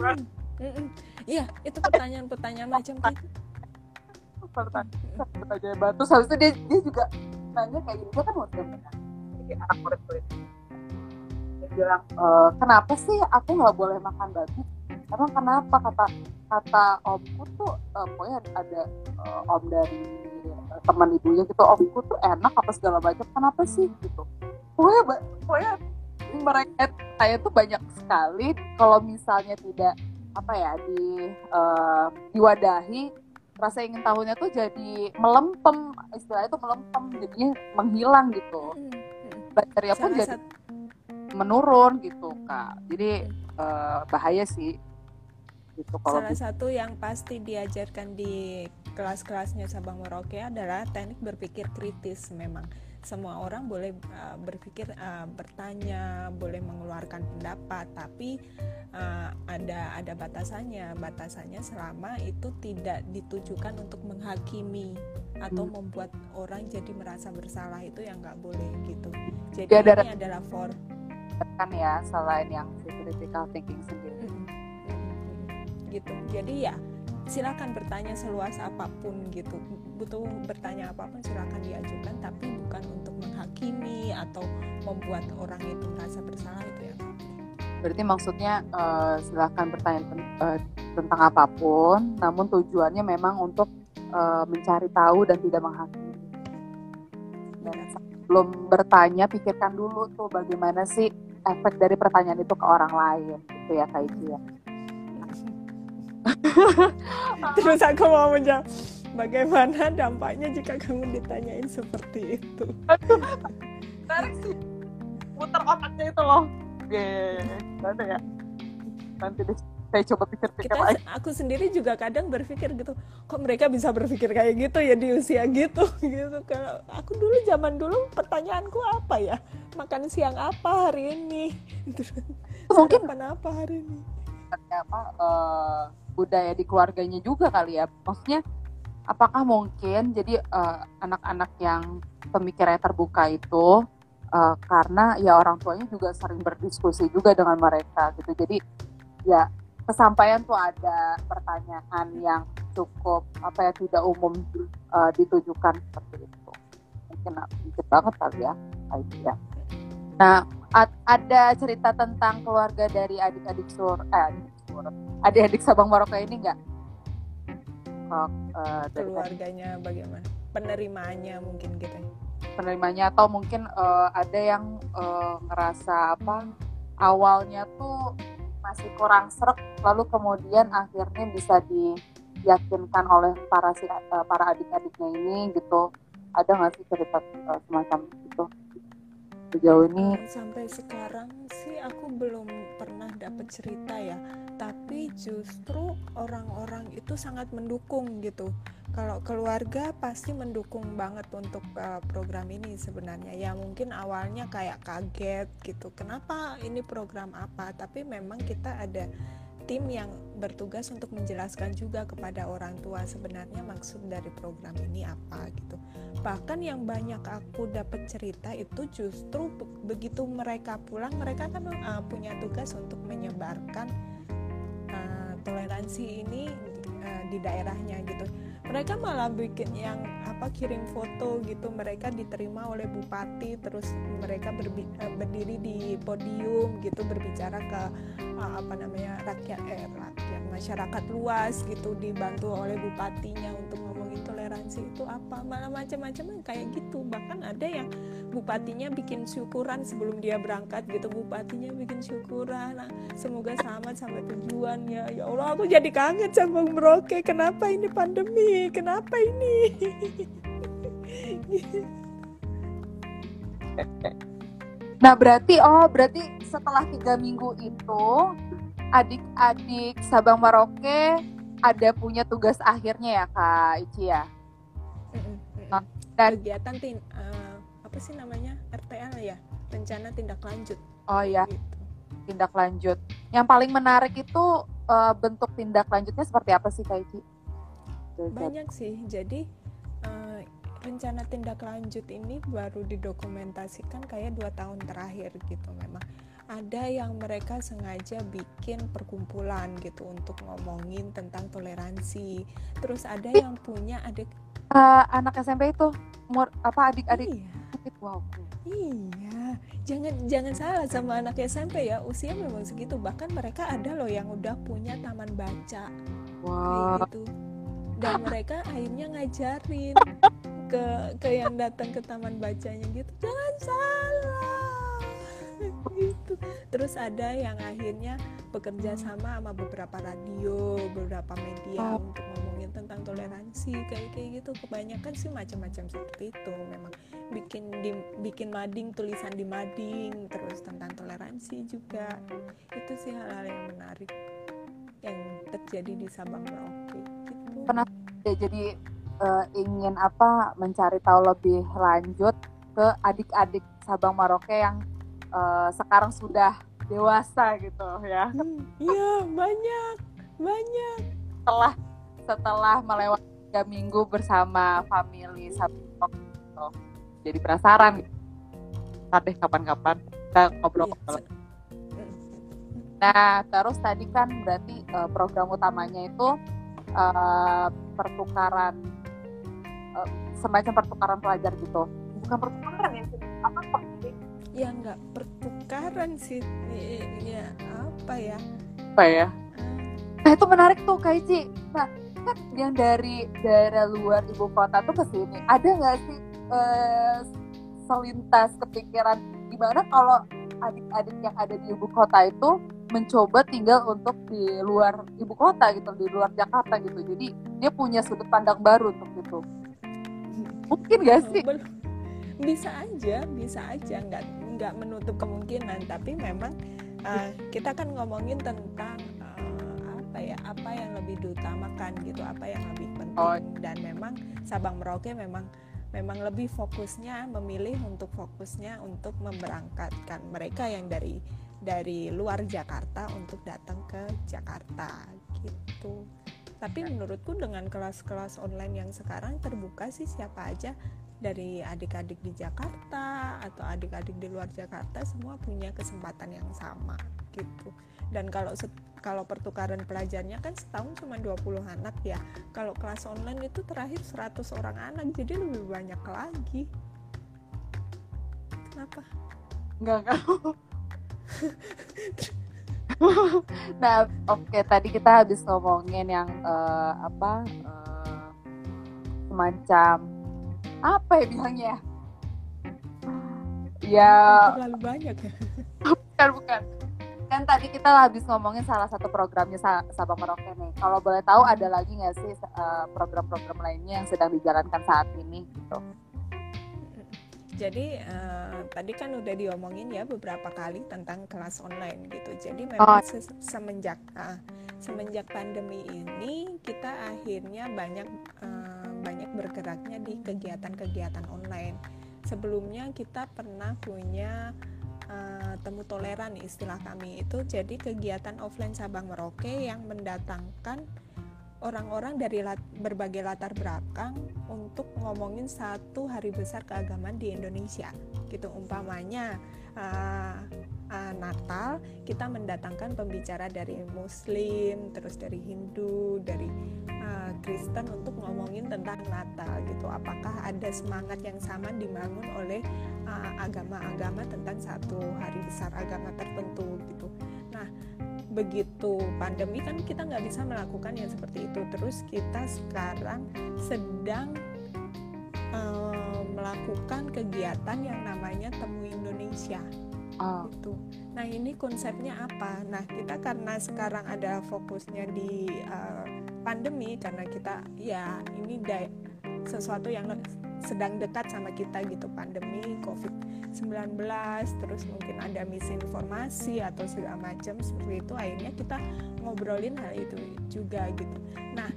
Hmm. Iya, itu pertanyaan-pertanyaan macam itu. Pertanyaan batu, seharusnya dia, dia juga nanya kayak gini, dia kan kan, jadi anak murid itu. Dia bilang, e, kenapa sih aku nggak boleh makan babi? Emang kenapa kata kata omku tuh, uh, pokoknya ada uh, om dari uh, teman ibunya gitu, omku tuh enak apa segala macam, kenapa sih gitu? Pokoknya, pokoknya mereka saya tuh banyak sekali kalau misalnya tidak apa ya di uh, diwadahi rasa ingin tahunya tuh jadi melempem istilahnya tuh melempem jadinya menghilang gitu. Bakteria pun jadi menurun gitu kak. Jadi uh, bahaya sih. Gitu kalau salah satu yang pasti diajarkan di kelas-kelasnya Sabang Merauke adalah teknik berpikir kritis memang semua orang boleh uh, berpikir uh, bertanya boleh mengeluarkan pendapat tapi uh, ada ada batasannya. Batasannya selama itu tidak ditujukan untuk menghakimi atau hmm. membuat orang jadi merasa bersalah itu yang nggak boleh gitu. Jadi ya, ini adalah for kan ya selain yang critical thinking sendiri. Hmm. gitu. Jadi ya silakan bertanya seluas apa pun gitu. Butuh bertanya apa pun silakan diajukan tapi bukan untuk menghakimi atau membuat orang itu merasa bersalah itu ya berarti maksudnya uh, silakan bertanya uh, tentang apa pun namun tujuannya memang untuk uh, mencari tahu dan tidak menghakimi. Dan sebelum bertanya pikirkan dulu tuh bagaimana sih efek dari pertanyaan itu ke orang lain gitu ya Kak Ici ya terus aku mau menjawab bagaimana dampaknya jika kamu ditanyain seperti itu? Menarik sih. Muter otaknya itu loh. Oke nanti ya. Nanti deh saya coba pikir-pikir lagi. aku sendiri juga kadang berpikir gitu kok mereka bisa berpikir kayak gitu ya di usia gitu? Gitu kalau aku dulu zaman dulu pertanyaanku apa ya? Makan siang apa hari ini? Mungkin apa hari ini? Apa uh, budaya di keluarganya juga kali ya. Maksudnya apakah mungkin jadi eh, anak-anak uh, yang pemikirannya terbuka itu uh, karena ya orang tuanya juga sering berdiskusi juga dengan mereka gitu. Jadi ya kesampaian tuh ada pertanyaan yang cukup apa ya tidak umum uh, ditujukan seperti itu. Mungkin sedikit banget kali ya ya nah ada cerita tentang keluarga dari adik-adik sur eh adik-adik Sabang Maroko ini enggak uh, keluarganya bagaimana? Penerimanya mungkin gitu. Ya? penerimanya atau mungkin uh, ada yang uh, ngerasa apa awalnya tuh masih kurang serak lalu kemudian akhirnya bisa diyakinkan oleh para si uh, para adik-adiknya ini gitu. Ada nggak sih cerita uh, semacam itu sejauh ini sampai sekarang sih aku belum pernah dapat cerita ya. Tapi justru orang-orang itu sangat mendukung gitu kalau keluarga pasti mendukung banget untuk uh, program ini sebenarnya. Ya mungkin awalnya kayak kaget gitu kenapa ini program apa? Tapi memang kita ada tim yang bertugas untuk menjelaskan juga kepada orang tua sebenarnya maksud dari program ini apa gitu. Bahkan yang banyak aku dapat cerita itu justru begitu mereka pulang mereka kan uh, punya tugas untuk menyebarkan uh, toleransi ini uh, di daerahnya gitu mereka malah bikin yang apa kirim foto gitu. Mereka diterima oleh bupati terus mereka berbi, uh, berdiri di podium gitu berbicara ke uh, apa namanya rakyat eh, rakyat masyarakat luas gitu dibantu oleh bupatinya toleransi itu apa malah macam-macam kayak gitu. Bahkan ada yang bupatinya bikin syukuran sebelum dia berangkat gitu bupatinya bikin syukuran nah, semoga selamat sampai tujuan ya. Ya Allah aku jadi kangen sama Merauke kenapa ini pandemi? Kenapa ini? Nah berarti oh berarti setelah tiga minggu itu adik-adik Sabang Maroke ada punya tugas akhirnya ya kak Ici ya nah, dan kegiatan tin uh, apa sih namanya? RTL ya rencana tindak lanjut. Oh ya gitu. tindak lanjut. Yang paling menarik itu uh, bentuk tindak lanjutnya seperti apa sih kak Ici banyak sih. Jadi uh, rencana tindak lanjut ini baru didokumentasikan kayak dua tahun terakhir gitu memang. Ada yang mereka sengaja bikin perkumpulan gitu untuk ngomongin tentang toleransi. Terus ada yang punya adik uh, anak SMP itu umur apa adik-adik. Iya. wow. Iya, jangan jangan salah sama anak SMP ya. Usia memang segitu. Bahkan mereka ada loh yang udah punya taman baca. Wow. kayak gitu. Dan mereka akhirnya ngajarin ke ke yang datang ke taman bacanya gitu. Jangan salah. Gitu. Terus ada yang akhirnya bekerja sama sama beberapa radio beberapa media oh. untuk toleransi kayak kayak gitu kebanyakan sih macam-macam seperti itu memang bikin di, bikin mading tulisan di mading terus tentang toleransi juga itu sih hal-hal yang menarik yang terjadi di Sabang Merauke pernah ya, jadi uh, ingin apa mencari tahu lebih lanjut ke adik-adik Sabang Maroke yang uh, sekarang sudah dewasa gitu ya. Hmm, iya hmm, banyak banyak. Setelah setelah melewati tiga minggu bersama family Sabang gitu. Jadi penasaran. Tadi kapan-kapan kita ngobrol-ngobrol. Iya. Nah, terus tadi kan berarti uh, program utamanya itu uh, pertukaran uh, semacam pertukaran pelajar gitu. Bukan pertukaran ya apa ya nggak. Pertukaran sih. Ya apa ya? Apa ya? Nah itu menarik tuh Kaici nah kan yang dari daerah luar ibu kota tuh ke sini. Ada nggak sih uh, terlintas kepikiran gimana kalau adik-adik yang ada di ibu kota itu mencoba tinggal untuk di luar ibu kota gitu di luar Jakarta gitu. Jadi dia punya sudut pandang baru untuk itu. Mungkin gak sih? bisa aja bisa aja. Nggak nggak menutup kemungkinan. Tapi memang uh, kita kan ngomongin tentang apa ya apa yang lebih diutamakan gitu apa yang lebih penting oh. dan memang Sabang Merauke memang memang lebih fokusnya memilih untuk fokusnya untuk memberangkatkan mereka yang dari dari luar Jakarta untuk datang ke Jakarta gitu. Tapi menurutku dengan kelas-kelas online yang sekarang terbuka sih siapa aja dari adik-adik di Jakarta atau adik-adik di luar Jakarta semua punya kesempatan yang sama gitu. Dan kalau kalau pertukaran pelajarnya kan setahun cuma 20 anak ya. Kalau kelas online itu terakhir 100 orang anak jadi lebih banyak lagi. Kenapa? Enggak enggak nah oke okay, tadi kita habis ngomongin yang uh, apa uh, semacam apa ya bilangnya ya terlalu banyak ya bukan bukan kan tadi kita habis ngomongin salah satu programnya Sabang Merauke nih. Kalau boleh tahu ada lagi nggak sih eh, program-program lainnya yang sedang dijalankan saat ini gitu? Jadi uh, tadi kan udah diomongin ya beberapa kali tentang kelas online gitu. Jadi memang oh. semenjak uh, semenjak pandemi ini kita akhirnya banyak uh, banyak bergeraknya di kegiatan-kegiatan online. Sebelumnya kita pernah punya uh, temu toleran istilah kami itu jadi kegiatan offline Sabang Merauke yang mendatangkan orang-orang dari lat berbagai latar belakang untuk ngomongin satu hari besar keagamaan di Indonesia gitu umpamanya uh, uh, Natal kita mendatangkan pembicara dari Muslim terus dari Hindu dari uh, Kristen untuk ngomongin tentang Natal gitu. Apakah ada semangat yang sama dibangun oleh agama-agama uh, tentang satu hari besar agama tertentu gitu? Nah begitu pandemi kan kita nggak bisa melakukan yang seperti itu. Terus kita sekarang sedang melakukan kegiatan yang namanya temu Indonesia oh. gitu. Nah ini konsepnya apa? Nah kita karena sekarang ada fokusnya di uh, pandemi karena kita ya ini sesuatu yang sedang dekat sama kita gitu pandemi COVID-19 terus mungkin ada misinformasi atau segala macam seperti itu akhirnya kita ngobrolin hal itu juga gitu. Nah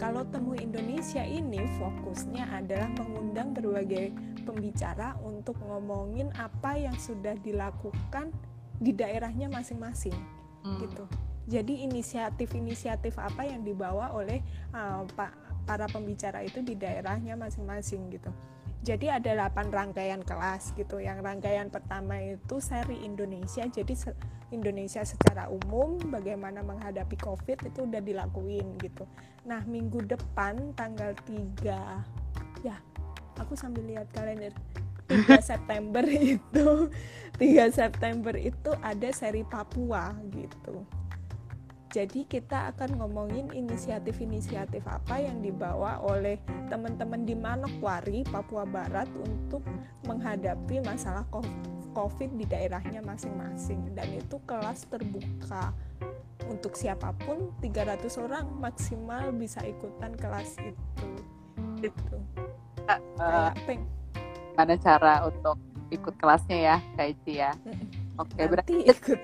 kalau temu Indonesia ini fokusnya adalah mengundang berbagai pembicara untuk ngomongin apa yang sudah dilakukan di daerahnya masing-masing hmm. gitu jadi inisiatif-inisiatif apa yang dibawa oleh uh, Pak para pembicara itu di daerahnya masing-masing gitu. Jadi ada 8 rangkaian kelas gitu. Yang rangkaian pertama itu seri Indonesia. Jadi Indonesia secara umum bagaimana menghadapi Covid itu udah dilakuin gitu. Nah, minggu depan tanggal 3 ya, aku sambil lihat kalender. 3 September itu 3 September itu ada seri Papua gitu. Jadi kita akan ngomongin inisiatif-inisiatif apa yang dibawa oleh teman-teman di Manokwari, Papua Barat untuk menghadapi masalah COVID di daerahnya masing-masing. Dan itu kelas terbuka. Untuk siapa pun 300 orang maksimal bisa ikutan kelas itu. Itu uh, Ada cara untuk ikut kelasnya ya Kak Ici ya? Oke okay, berarti ikut.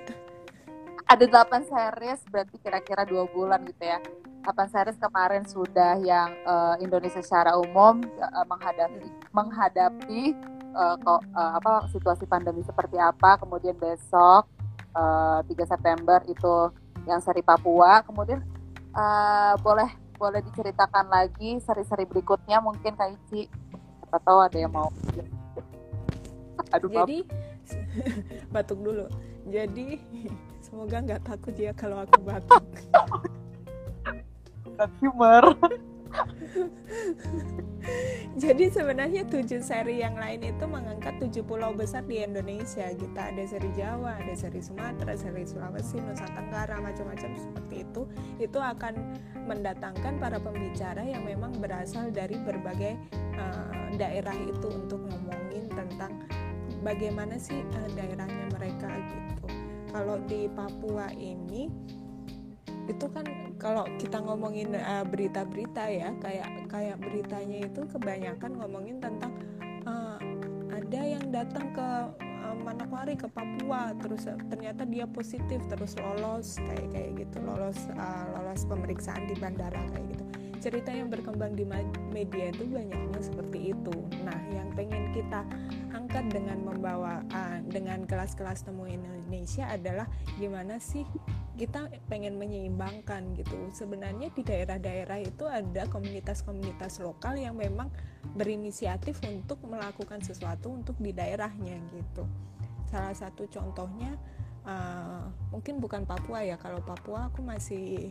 Ada 8 series berarti kira-kira dua bulan gitu ya. 8 series kemarin sudah yang uh, Indonesia secara umum uh, menghadapi menghadapi uh, kok, uh, apa situasi pandemi seperti apa. Kemudian besok uh, 3 September itu yang seri Papua. Kemudian uh, boleh boleh diceritakan lagi seri-seri berikutnya mungkin Kak Ici apa tahu ada yang mau aduh jadi batuk dulu jadi Semoga nggak takut ya kalau aku batuk. humor. Jadi sebenarnya tujuh seri yang lain itu mengangkat tujuh pulau besar di Indonesia. Kita ada seri Jawa, ada seri Sumatera, seri Sulawesi, Nusa Tenggara, macam-macam seperti itu. Itu akan mendatangkan para pembicara yang memang berasal dari berbagai uh, daerah itu untuk ngomongin tentang bagaimana sih uh, daerahnya mereka gitu. Kalau di Papua ini itu kan kalau kita ngomongin uh, berita-berita ya kayak kayak beritanya itu kebanyakan ngomongin tentang uh, ada yang datang ke uh, Manokwari ke Papua terus uh, ternyata dia positif terus lolos kayak kayak gitu lolos uh, lolos pemeriksaan di bandara kayak gitu. Cerita yang berkembang di media itu banyaknya seperti itu. Nah yang pengen kita angkat dengan membawa uh, dengan kelas-kelas temu Indonesia adalah gimana sih kita pengen menyeimbangkan gitu. Sebenarnya di daerah-daerah itu ada komunitas-komunitas lokal yang memang berinisiatif untuk melakukan sesuatu untuk di daerahnya gitu. Salah satu contohnya uh, mungkin bukan Papua ya kalau Papua aku masih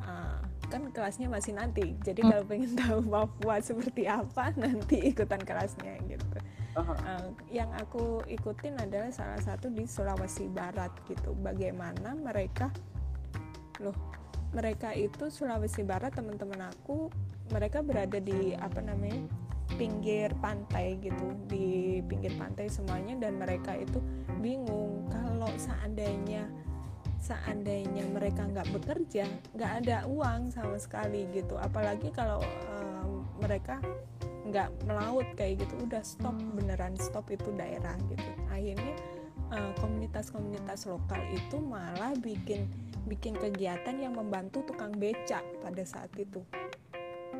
uh, kan kelasnya masih nanti. Jadi kalau pengen tahu Papua seperti apa nanti ikutan kelasnya gitu uh, yang aku ikutin adalah salah satu di Sulawesi Barat gitu. Bagaimana mereka loh mereka itu Sulawesi Barat teman-teman aku mereka berada di apa namanya pinggir pantai gitu. Di pinggir pantai semuanya dan mereka itu bingung. Kalau seandainya seandainya mereka nggak bekerja nggak ada uang sama sekali gitu. Apalagi kalau um, mereka nggak melaut kayak gitu udah stop beneran stop itu daerah gitu. Akhirnya eh, komunitas-komunitas uh, lokal itu malah bikin bikin kegiatan yang membantu tukang becak pada saat itu.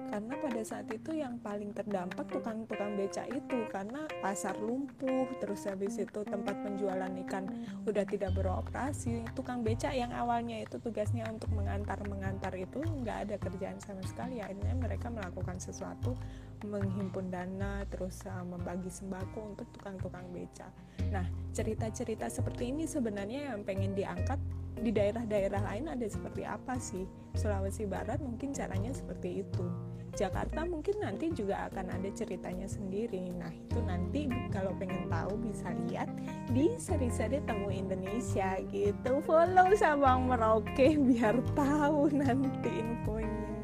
Karena pada saat itu yang paling terdampak tukang-tukang beca itu karena pasar lumpuh terus habis itu tempat penjualan ikan udah tidak beroperasi. Tukang beca yang awalnya itu tugasnya untuk mengantar mengantar itu nggak ada kerjaan sama sekali. Akhirnya mereka melakukan sesuatu menghimpun dana terus uh, membagi sembako untuk tukang-tukang beca nah cerita-cerita seperti ini sebenarnya yang pengen diangkat di daerah-daerah lain ada seperti apa sih Sulawesi Barat mungkin caranya seperti itu Jakarta mungkin nanti juga akan ada ceritanya sendiri. Nah, itu nanti kalau pengen tahu bisa lihat di seri-seri Temu Indonesia gitu. Follow Sabang Merauke biar tahu nanti infonya.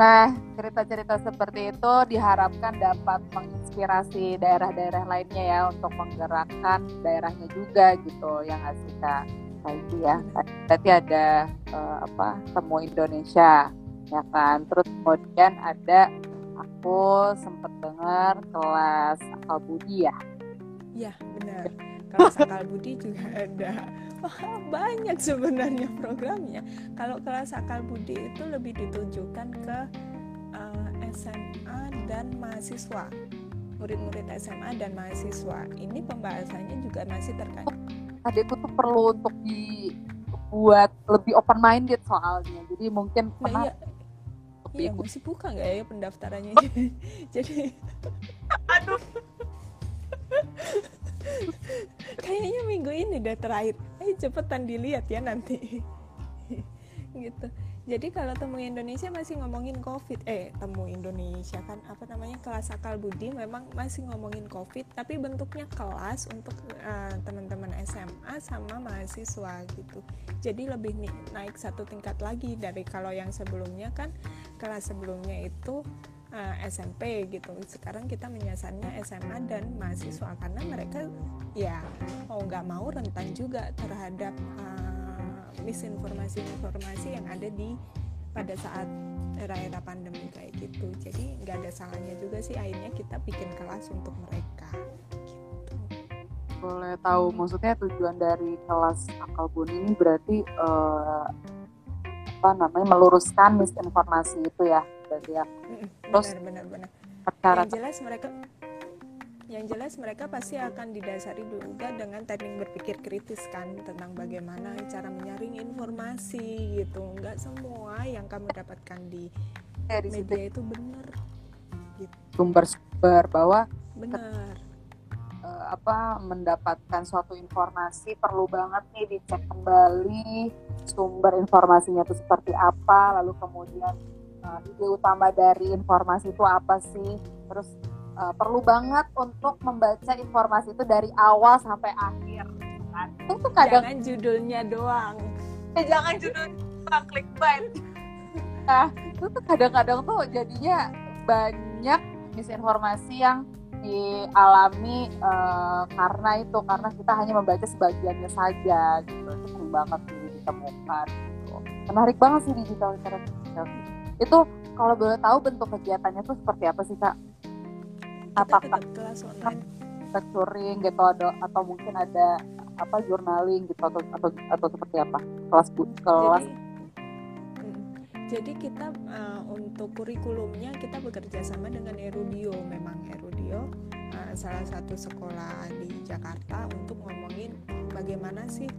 Nah, cerita-cerita seperti itu diharapkan dapat menginspirasi daerah-daerah lainnya ya untuk menggerakkan daerahnya juga gitu yang ngasih kak? Itu ya. Berarti ada uh, apa temu Indonesia ya kan? Terus kemudian ada aku sempet dengar kelas akal budi ya? Iya benar kelas akal budi juga ada. Wah, banyak sebenarnya programnya. Kalau kelas akal budi itu lebih ditujukan ke uh, eh, SMA dan mahasiswa. Murid-murid SMA dan mahasiswa. Ini pembahasannya juga masih terkait. Adikku tuh perlu untuk dibuat lebih open minded soalnya. Jadi mungkin nah, pernah iya iya masih buka nggak ya pendaftarannya? Jadi aduh kayaknya minggu ini udah terakhir. Ayo cepetan dilihat ya nanti. Gitu. Jadi kalau temu Indonesia masih ngomongin covid. Eh temu Indonesia kan apa namanya kelas akal budi memang masih ngomongin covid tapi bentuknya kelas untuk uh, teman-teman SMA sama mahasiswa gitu. Jadi lebih naik satu tingkat lagi dari kalau yang sebelumnya kan. Kelas sebelumnya itu eh, SMP gitu sekarang kita menyasarnya SMA dan mahasiswa karena mereka ya mau nggak mau rentan juga terhadap uh, misinformasi-informasi yang ada di pada saat era-era pandemi kayak gitu jadi nggak ada salahnya juga sih akhirnya kita bikin kelas untuk mereka gitu. boleh tahu maksudnya tujuan dari kelas akal buni ini berarti uh, apa namanya meluruskan misinformasi itu ya berarti ya. Terus benar benar. benar yang jelas mereka yang jelas mereka pasti akan didasari juga dengan teknik berpikir kritis kan tentang bagaimana cara menyaring informasi gitu. Nggak semua yang kamu dapatkan di media itu benar gitu. sumber-sumber bahwa benar uh, apa mendapatkan suatu informasi perlu banget nih dicek kembali sumber informasinya itu seperti apa lalu kemudian uh, ide utama dari informasi itu apa sih? Terus uh, perlu banget untuk membaca informasi itu dari awal sampai akhir kan? Itu tuh kadang jangan judulnya doang. Eh, jangan judulnya doang clickbait. Nah itu tuh kadang-kadang tuh jadinya banyak misinformasi yang dialami uh, karena itu karena kita hanya membaca sebagiannya saja gitu itu sering banget sih ditemukan gitu. menarik banget sih digital literacy itu kalau boleh tahu bentuk kegiatannya tuh seperti apa sih kak? Apakah kelas online? lecturing gitu atau atau mungkin ada apa journaling gitu atau atau atau seperti apa kelas kelas jadi, jadi kita uh, untuk kurikulumnya kita bekerja sama dengan Erudio memang. Erudio uh, salah satu sekolah di Jakarta untuk ngomongin bagaimana sih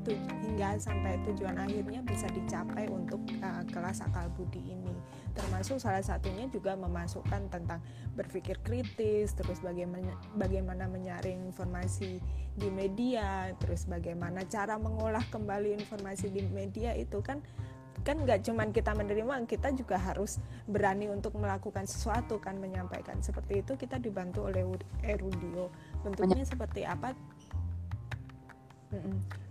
hingga sampai tujuan akhirnya bisa dicapai untuk uh, kelas akal budi ini. Termasuk salah satunya juga memasukkan tentang berpikir kritis terus bagaimana bagaimana menyaring informasi di media terus bagaimana cara mengolah kembali informasi di media itu kan kan nggak cuman kita menerima kita juga harus berani untuk melakukan sesuatu kan menyampaikan. Seperti itu kita dibantu oleh Erudio bentuknya seperti apa?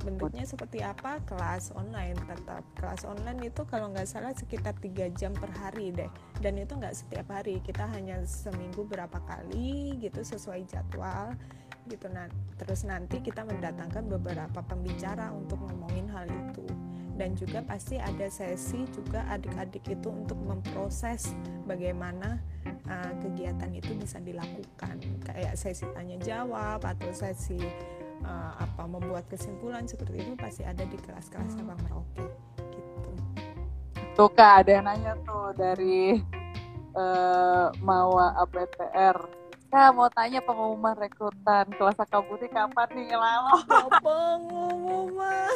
Bentuknya seperti apa? Kelas online tetap. Kelas online itu kalau nggak salah sekitar tiga jam per hari deh. Dan itu nggak setiap hari. Kita hanya seminggu berapa kali gitu sesuai jadwal gitu. Nah terus nanti kita mendatangkan beberapa pembicara untuk ngomongin hal itu dan juga pasti ada sesi juga adik-adik itu untuk memproses bagaimana uh, kegiatan itu bisa dilakukan kayak sesi tanya jawab atau sesi uh, apa membuat kesimpulan seperti itu pasti ada di kelas-kelas Sabang Merauke gitu. Tuh kak ada yang nanya tuh dari uh, Mawa APTR Kak mau tanya pengumuman rekrutan kelas Akabuti kapan nih Lalo? Oh, pengumuman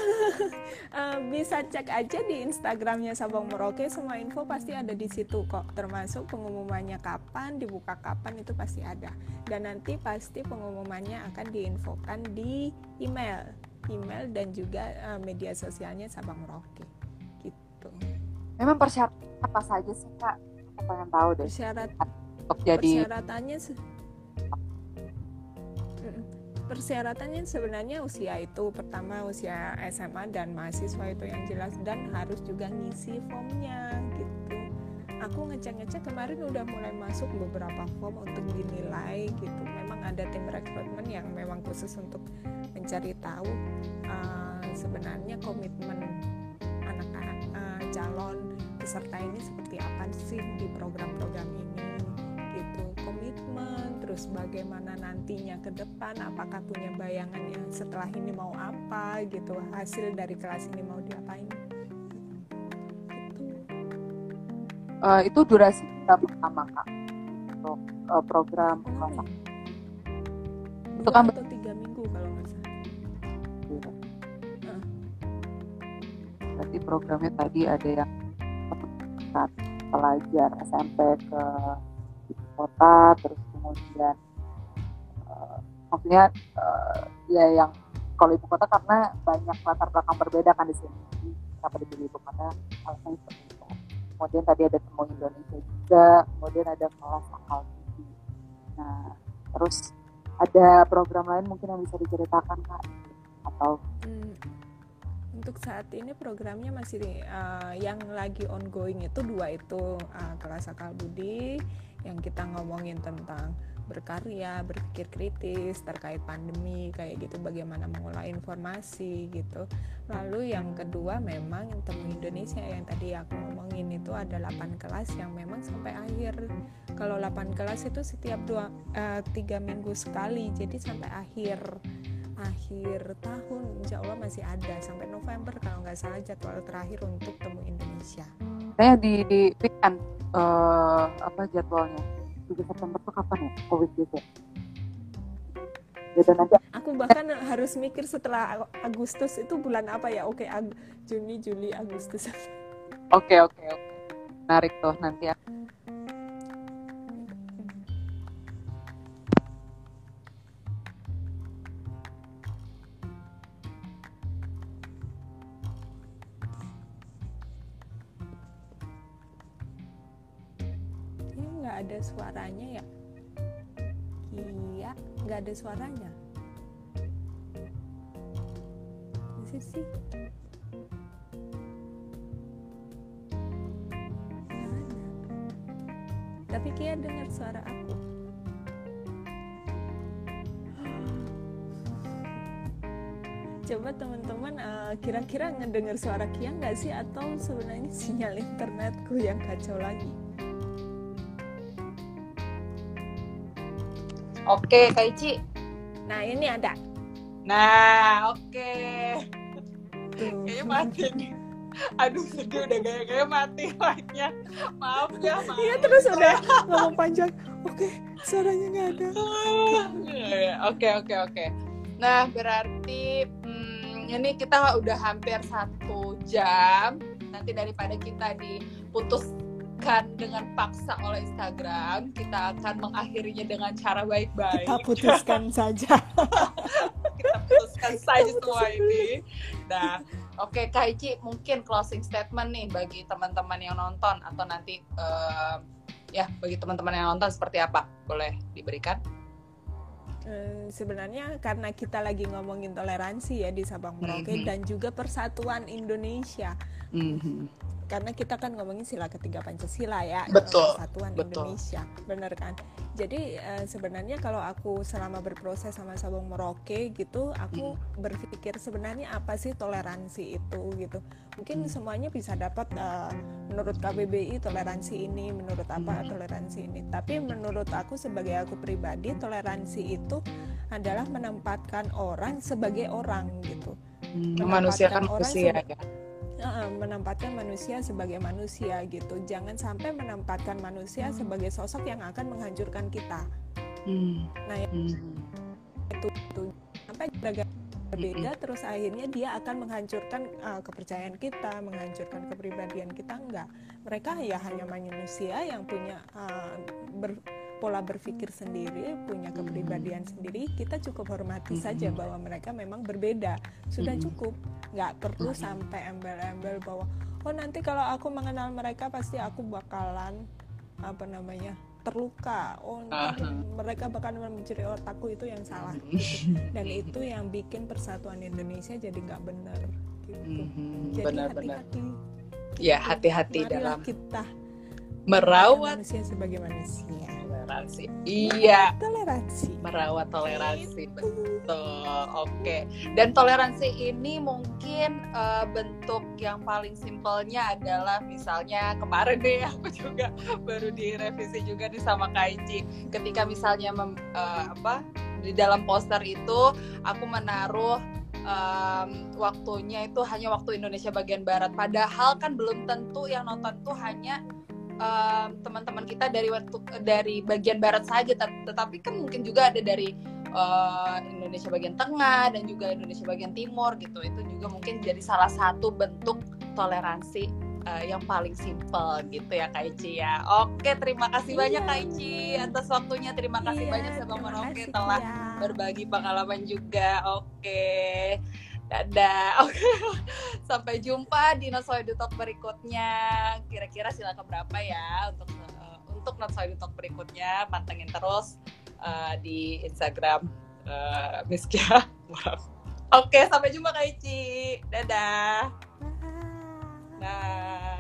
uh, bisa cek aja di Instagramnya Sabang Merauke semua info pasti ada di situ kok termasuk pengumumannya kapan dibuka kapan itu pasti ada dan nanti pasti pengumumannya akan diinfokan di email email dan juga uh, media sosialnya Sabang Merauke gitu. Memang persyaratan apa saja sih kak? Aku pengen tahu deh. Persyarat untuk jadi persyaratannya persyaratannya sebenarnya usia itu pertama usia SMA dan mahasiswa itu yang jelas dan harus juga ngisi formnya gitu. Aku ngecek-ngecek kemarin udah mulai masuk beberapa form untuk dinilai gitu. Memang ada tim rekrutmen yang memang khusus untuk mencari tahu uh, sebenarnya komitmen anak-anak uh, calon peserta ini seperti apa sih di program-program ini terus bagaimana nantinya ke depan? Apakah punya bayangannya setelah ini mau apa gitu? Hasil dari kelas ini mau diapain? Gitu. uh, itu durasi kita pertama kak. Untuk uh, program oh, itu kan atau tiga minggu kalau nggak salah. Uh. berarti programnya tadi ada yang pelajar SMP ke kota terus kemudian uh, maksudnya uh, ya yang kalau ibu kota karena banyak latar belakang berbeda kan di sini. Kenapa dipilih ibu kota? Alasannya seperti itu. Kemudian tadi ada temu Indonesia juga kemudian ada kelas akal tinggi nah terus ada program lain mungkin yang bisa diceritakan kak? Atau hmm, untuk saat ini programnya masih uh, yang lagi ongoing itu dua itu uh, kelas akal budi yang kita ngomongin tentang berkarya, berpikir kritis terkait pandemi kayak gitu bagaimana mengolah informasi gitu. Lalu yang kedua memang Temu Indonesia yang tadi aku ngomongin itu ada 8 kelas yang memang sampai akhir. Kalau 8 kelas itu setiap dua uh, tiga minggu sekali jadi sampai akhir akhir tahun insya Allah masih ada sampai November kalau nggak salah jadwal terakhir untuk Temu Indonesia. Saya di, di weekend uh, apa jadwalnya? 7 September tuh kapan ya? Covid gitu Beda nanti. Aku bahkan harus mikir setelah Agustus itu bulan apa ya? Oke Ag Juni Juli Agustus. Oke oke oke. Menarik tuh nanti ya suaranya ya? Iya nggak ada suaranya. Masa sih. Tapi Kia dengar suara aku. Coba teman-teman uh, kira-kira ngedengar suara Kia nggak sih? Atau sebenarnya sinyal internetku yang kacau lagi Oke, Kaici. Nah, ini ada. Nah, oke. Kayaknya mati nih. Aduh, sedih udah gaya-gaya mati like-nya. Maaf ya, maaf. Iya, terus udah ngomong panjang. Oke, suaranya nggak ada. Oke, oke, oke. Nah, berarti hmm, ini kita udah hampir satu jam. Nanti daripada kita diputus dengan paksa oleh Instagram, kita akan mengakhirinya dengan cara baik-baik. Kita putuskan saja. kita putuskan saja semua ini. Nah, oke okay, Kaici, mungkin closing statement nih bagi teman-teman yang nonton atau nanti uh, ya bagi teman-teman yang nonton seperti apa? Boleh diberikan? Hmm, sebenarnya karena kita lagi ngomongin toleransi ya di Sabang Merauke mm -hmm. dan juga persatuan Indonesia. Mm -hmm karena kita kan ngomongin sila ketiga Pancasila ya betul Persatuan betul. Indonesia benar kan jadi uh, sebenarnya kalau aku selama berproses sama Sabang Merauke gitu aku hmm. berpikir sebenarnya apa sih toleransi itu gitu mungkin hmm. semuanya bisa dapat uh, menurut KBBI toleransi ini menurut apa hmm. toleransi ini tapi menurut aku sebagai aku pribadi toleransi itu adalah menempatkan orang sebagai orang gitu hmm, memanusiakan orang manusia ya menempatkan manusia sebagai manusia gitu jangan sampai menempatkan manusia sebagai sosok yang akan menghancurkan kita hmm. nah ya, hmm. itu itu sampai berbeda hmm. terus akhirnya dia akan menghancurkan uh, kepercayaan kita menghancurkan kepribadian kita enggak mereka ya hanya manusia yang punya uh, ber, pola berpikir sendiri, punya kepribadian sendiri, kita cukup hormati saja bahwa mereka memang berbeda. Sudah cukup, nggak perlu sampai embel-embel bahwa oh nanti kalau aku mengenal mereka pasti aku bakalan apa namanya terluka. Oh nanti mereka bakalan mencuri otakku itu yang salah. Gitu. Dan itu yang bikin persatuan Indonesia jadi nggak benar. Gitu. Jadi hati-hati. Ya hati-hati dalam kita merawat manusia sebagai manusia toleransi. Iya. Toleransi. Merawat toleransi. Betul. Oke. Okay. Dan toleransi ini mungkin uh, bentuk yang paling simpelnya adalah misalnya kemarin deh aku juga baru direvisi juga nih sama Kaici. Ketika misalnya mem, uh, apa di dalam poster itu aku menaruh um, waktunya itu hanya waktu Indonesia bagian barat. Padahal kan belum tentu yang nonton tuh hanya um, teman-teman kita dari waktu dari bagian barat saja tetapi kan mungkin juga ada dari uh, Indonesia bagian tengah dan juga Indonesia bagian timur gitu itu juga mungkin jadi salah satu bentuk toleransi uh, yang paling simpel gitu ya Kak Ici ya. Oke, terima kasih iya. banyak Kak Ici atas waktunya. Terima kasih iya, banyak Sabang Merauke telah ya. berbagi pengalaman juga. Oke. Dadah. Oke. Sampai jumpa di Not Soy Talk berikutnya. Kira-kira silakan berapa ya untuk uh, untuk Not Soy Talk berikutnya. Pantengin terus uh, di Instagram uh, Miss Kia. Oke, sampai jumpa Kak Ici. Dadah. Nah.